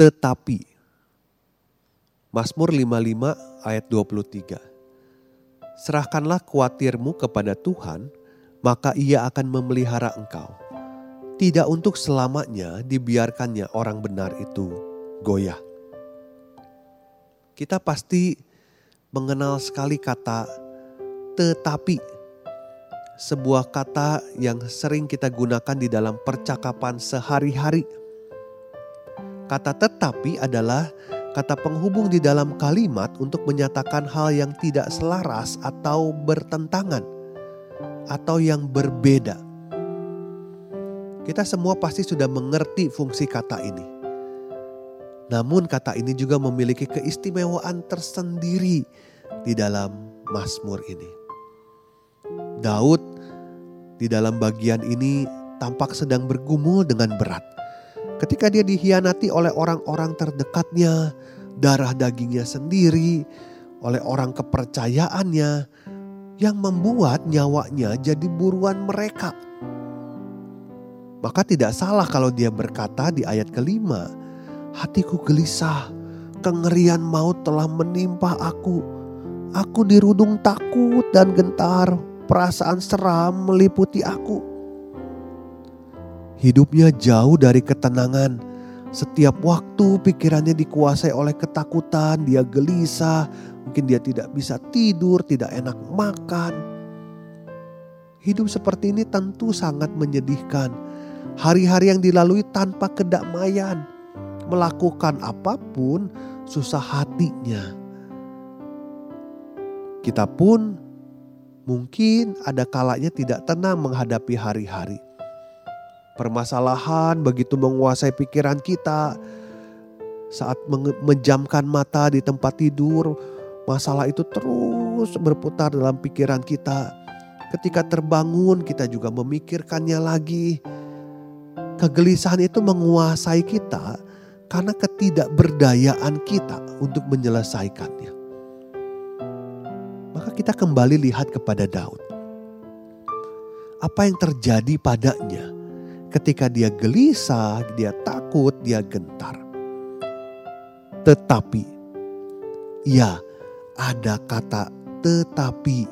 Tetapi Mazmur 55 ayat 23 Serahkanlah kuatirmu kepada Tuhan, maka ia akan memelihara engkau. Tidak untuk selamanya dibiarkannya orang benar itu goyah. Kita pasti mengenal sekali kata tetapi. Sebuah kata yang sering kita gunakan di dalam percakapan sehari-hari Kata tetapi adalah kata penghubung di dalam kalimat untuk menyatakan hal yang tidak selaras atau bertentangan atau yang berbeda. Kita semua pasti sudah mengerti fungsi kata ini. Namun kata ini juga memiliki keistimewaan tersendiri di dalam Mazmur ini. Daud di dalam bagian ini tampak sedang bergumul dengan berat Ketika dia dihianati oleh orang-orang terdekatnya, darah dagingnya sendiri, oleh orang kepercayaannya, yang membuat nyawanya jadi buruan mereka. Maka tidak salah kalau dia berkata di ayat kelima, hatiku gelisah, kengerian maut telah menimpa aku. Aku dirudung takut dan gentar, perasaan seram meliputi aku. Hidupnya jauh dari ketenangan. Setiap waktu pikirannya dikuasai oleh ketakutan, dia gelisah, mungkin dia tidak bisa tidur, tidak enak makan. Hidup seperti ini tentu sangat menyedihkan. Hari-hari yang dilalui tanpa kedamaian, melakukan apa pun susah hatinya. Kita pun mungkin ada kalanya tidak tenang menghadapi hari-hari Permasalahan begitu menguasai pikiran kita. Saat menjamkan mata di tempat tidur, masalah itu terus berputar dalam pikiran kita. Ketika terbangun, kita juga memikirkannya lagi. Kegelisahan itu menguasai kita karena ketidakberdayaan kita untuk menyelesaikannya. Maka kita kembali lihat kepada Daud. Apa yang terjadi padanya? Ketika dia gelisah, dia takut, dia gentar. Tetapi, ya ada kata tetapi.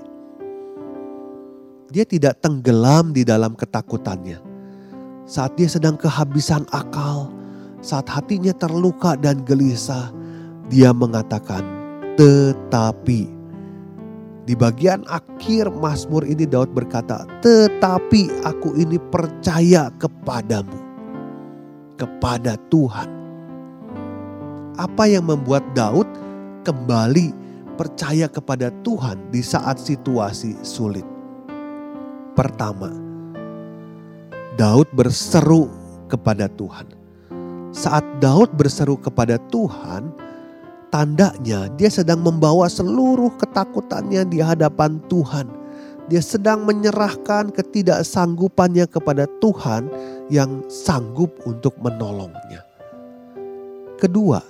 Dia tidak tenggelam di dalam ketakutannya. Saat dia sedang kehabisan akal, saat hatinya terluka dan gelisah, dia mengatakan tetapi di bagian akhir Mazmur ini Daud berkata, "Tetapi aku ini percaya kepadamu, kepada Tuhan." Apa yang membuat Daud kembali percaya kepada Tuhan di saat situasi sulit? Pertama, Daud berseru kepada Tuhan. Saat Daud berseru kepada Tuhan, Tandanya dia sedang membawa seluruh ketakutannya di hadapan Tuhan. Dia sedang menyerahkan ketidaksanggupannya kepada Tuhan yang sanggup untuk menolongnya. Kedua,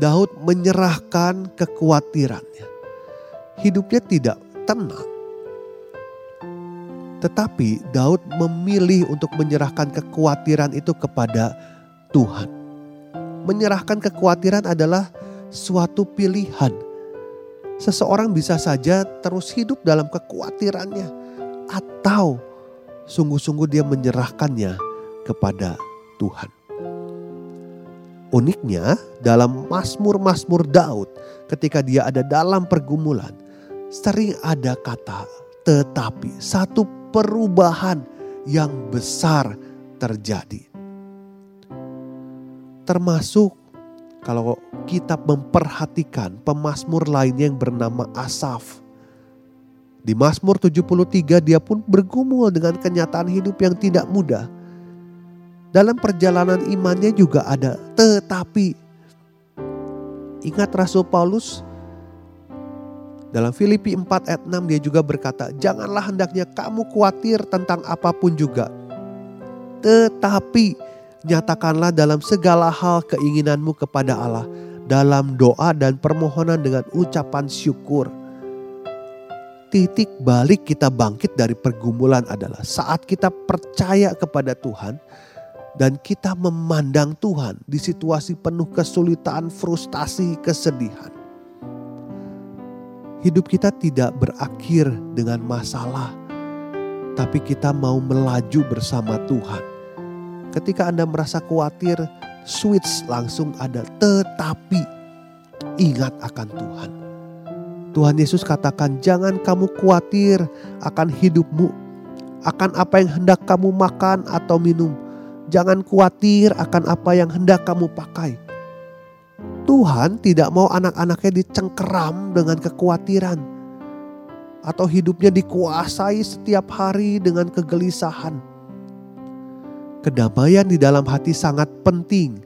Daud menyerahkan kekhawatirannya. Hidupnya tidak tenang. Tetapi Daud memilih untuk menyerahkan kekhawatiran itu kepada Tuhan. Menyerahkan kekhawatiran adalah suatu pilihan. Seseorang bisa saja terus hidup dalam kekhawatirannya atau sungguh-sungguh dia menyerahkannya kepada Tuhan. Uniknya dalam Mazmur-Mazmur Daud ketika dia ada dalam pergumulan sering ada kata tetapi satu perubahan yang besar terjadi. Termasuk kalau kita memperhatikan pemazmur lainnya yang bernama Asaf. Di Mazmur 73 dia pun bergumul dengan kenyataan hidup yang tidak mudah. Dalam perjalanan imannya juga ada tetapi. Ingat Rasul Paulus dalam Filipi 4 ayat 6 dia juga berkata, "Janganlah hendaknya kamu khawatir tentang apa pun juga. Tetapi nyatakanlah dalam segala hal keinginanmu kepada Allah dalam doa dan permohonan dengan ucapan syukur." Titik balik kita bangkit dari pergumulan adalah saat kita percaya kepada Tuhan dan kita memandang Tuhan di situasi penuh kesulitan, frustasi, kesedihan hidup kita tidak berakhir dengan masalah, tapi kita mau melaju bersama Tuhan. Ketika Anda merasa khawatir, switch langsung ada, tetapi ingat akan Tuhan. Tuhan Yesus katakan, "Jangan kamu khawatir akan hidupmu, akan apa yang hendak kamu makan atau minum. Jangan khawatir akan apa yang hendak kamu pakai." Tuhan tidak mau anak-anaknya dicengkeram dengan kekhawatiran atau hidupnya dikuasai setiap hari dengan kegelisahan. Kedamaian di dalam hati sangat penting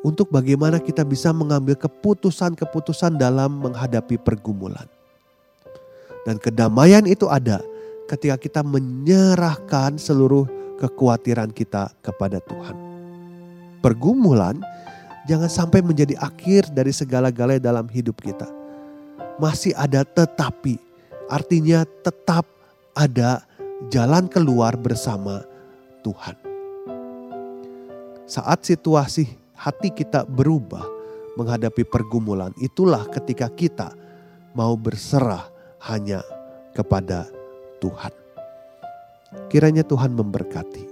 untuk bagaimana kita bisa mengambil keputusan-keputusan dalam menghadapi pergumulan. Dan kedamaian itu ada ketika kita menyerahkan seluruh kekhawatiran kita kepada Tuhan. Pergumulan Jangan sampai menjadi akhir dari segala-galanya dalam hidup kita. Masih ada tetapi, artinya tetap ada jalan keluar bersama Tuhan. Saat situasi hati kita berubah menghadapi pergumulan, itulah ketika kita mau berserah hanya kepada Tuhan. Kiranya Tuhan memberkati.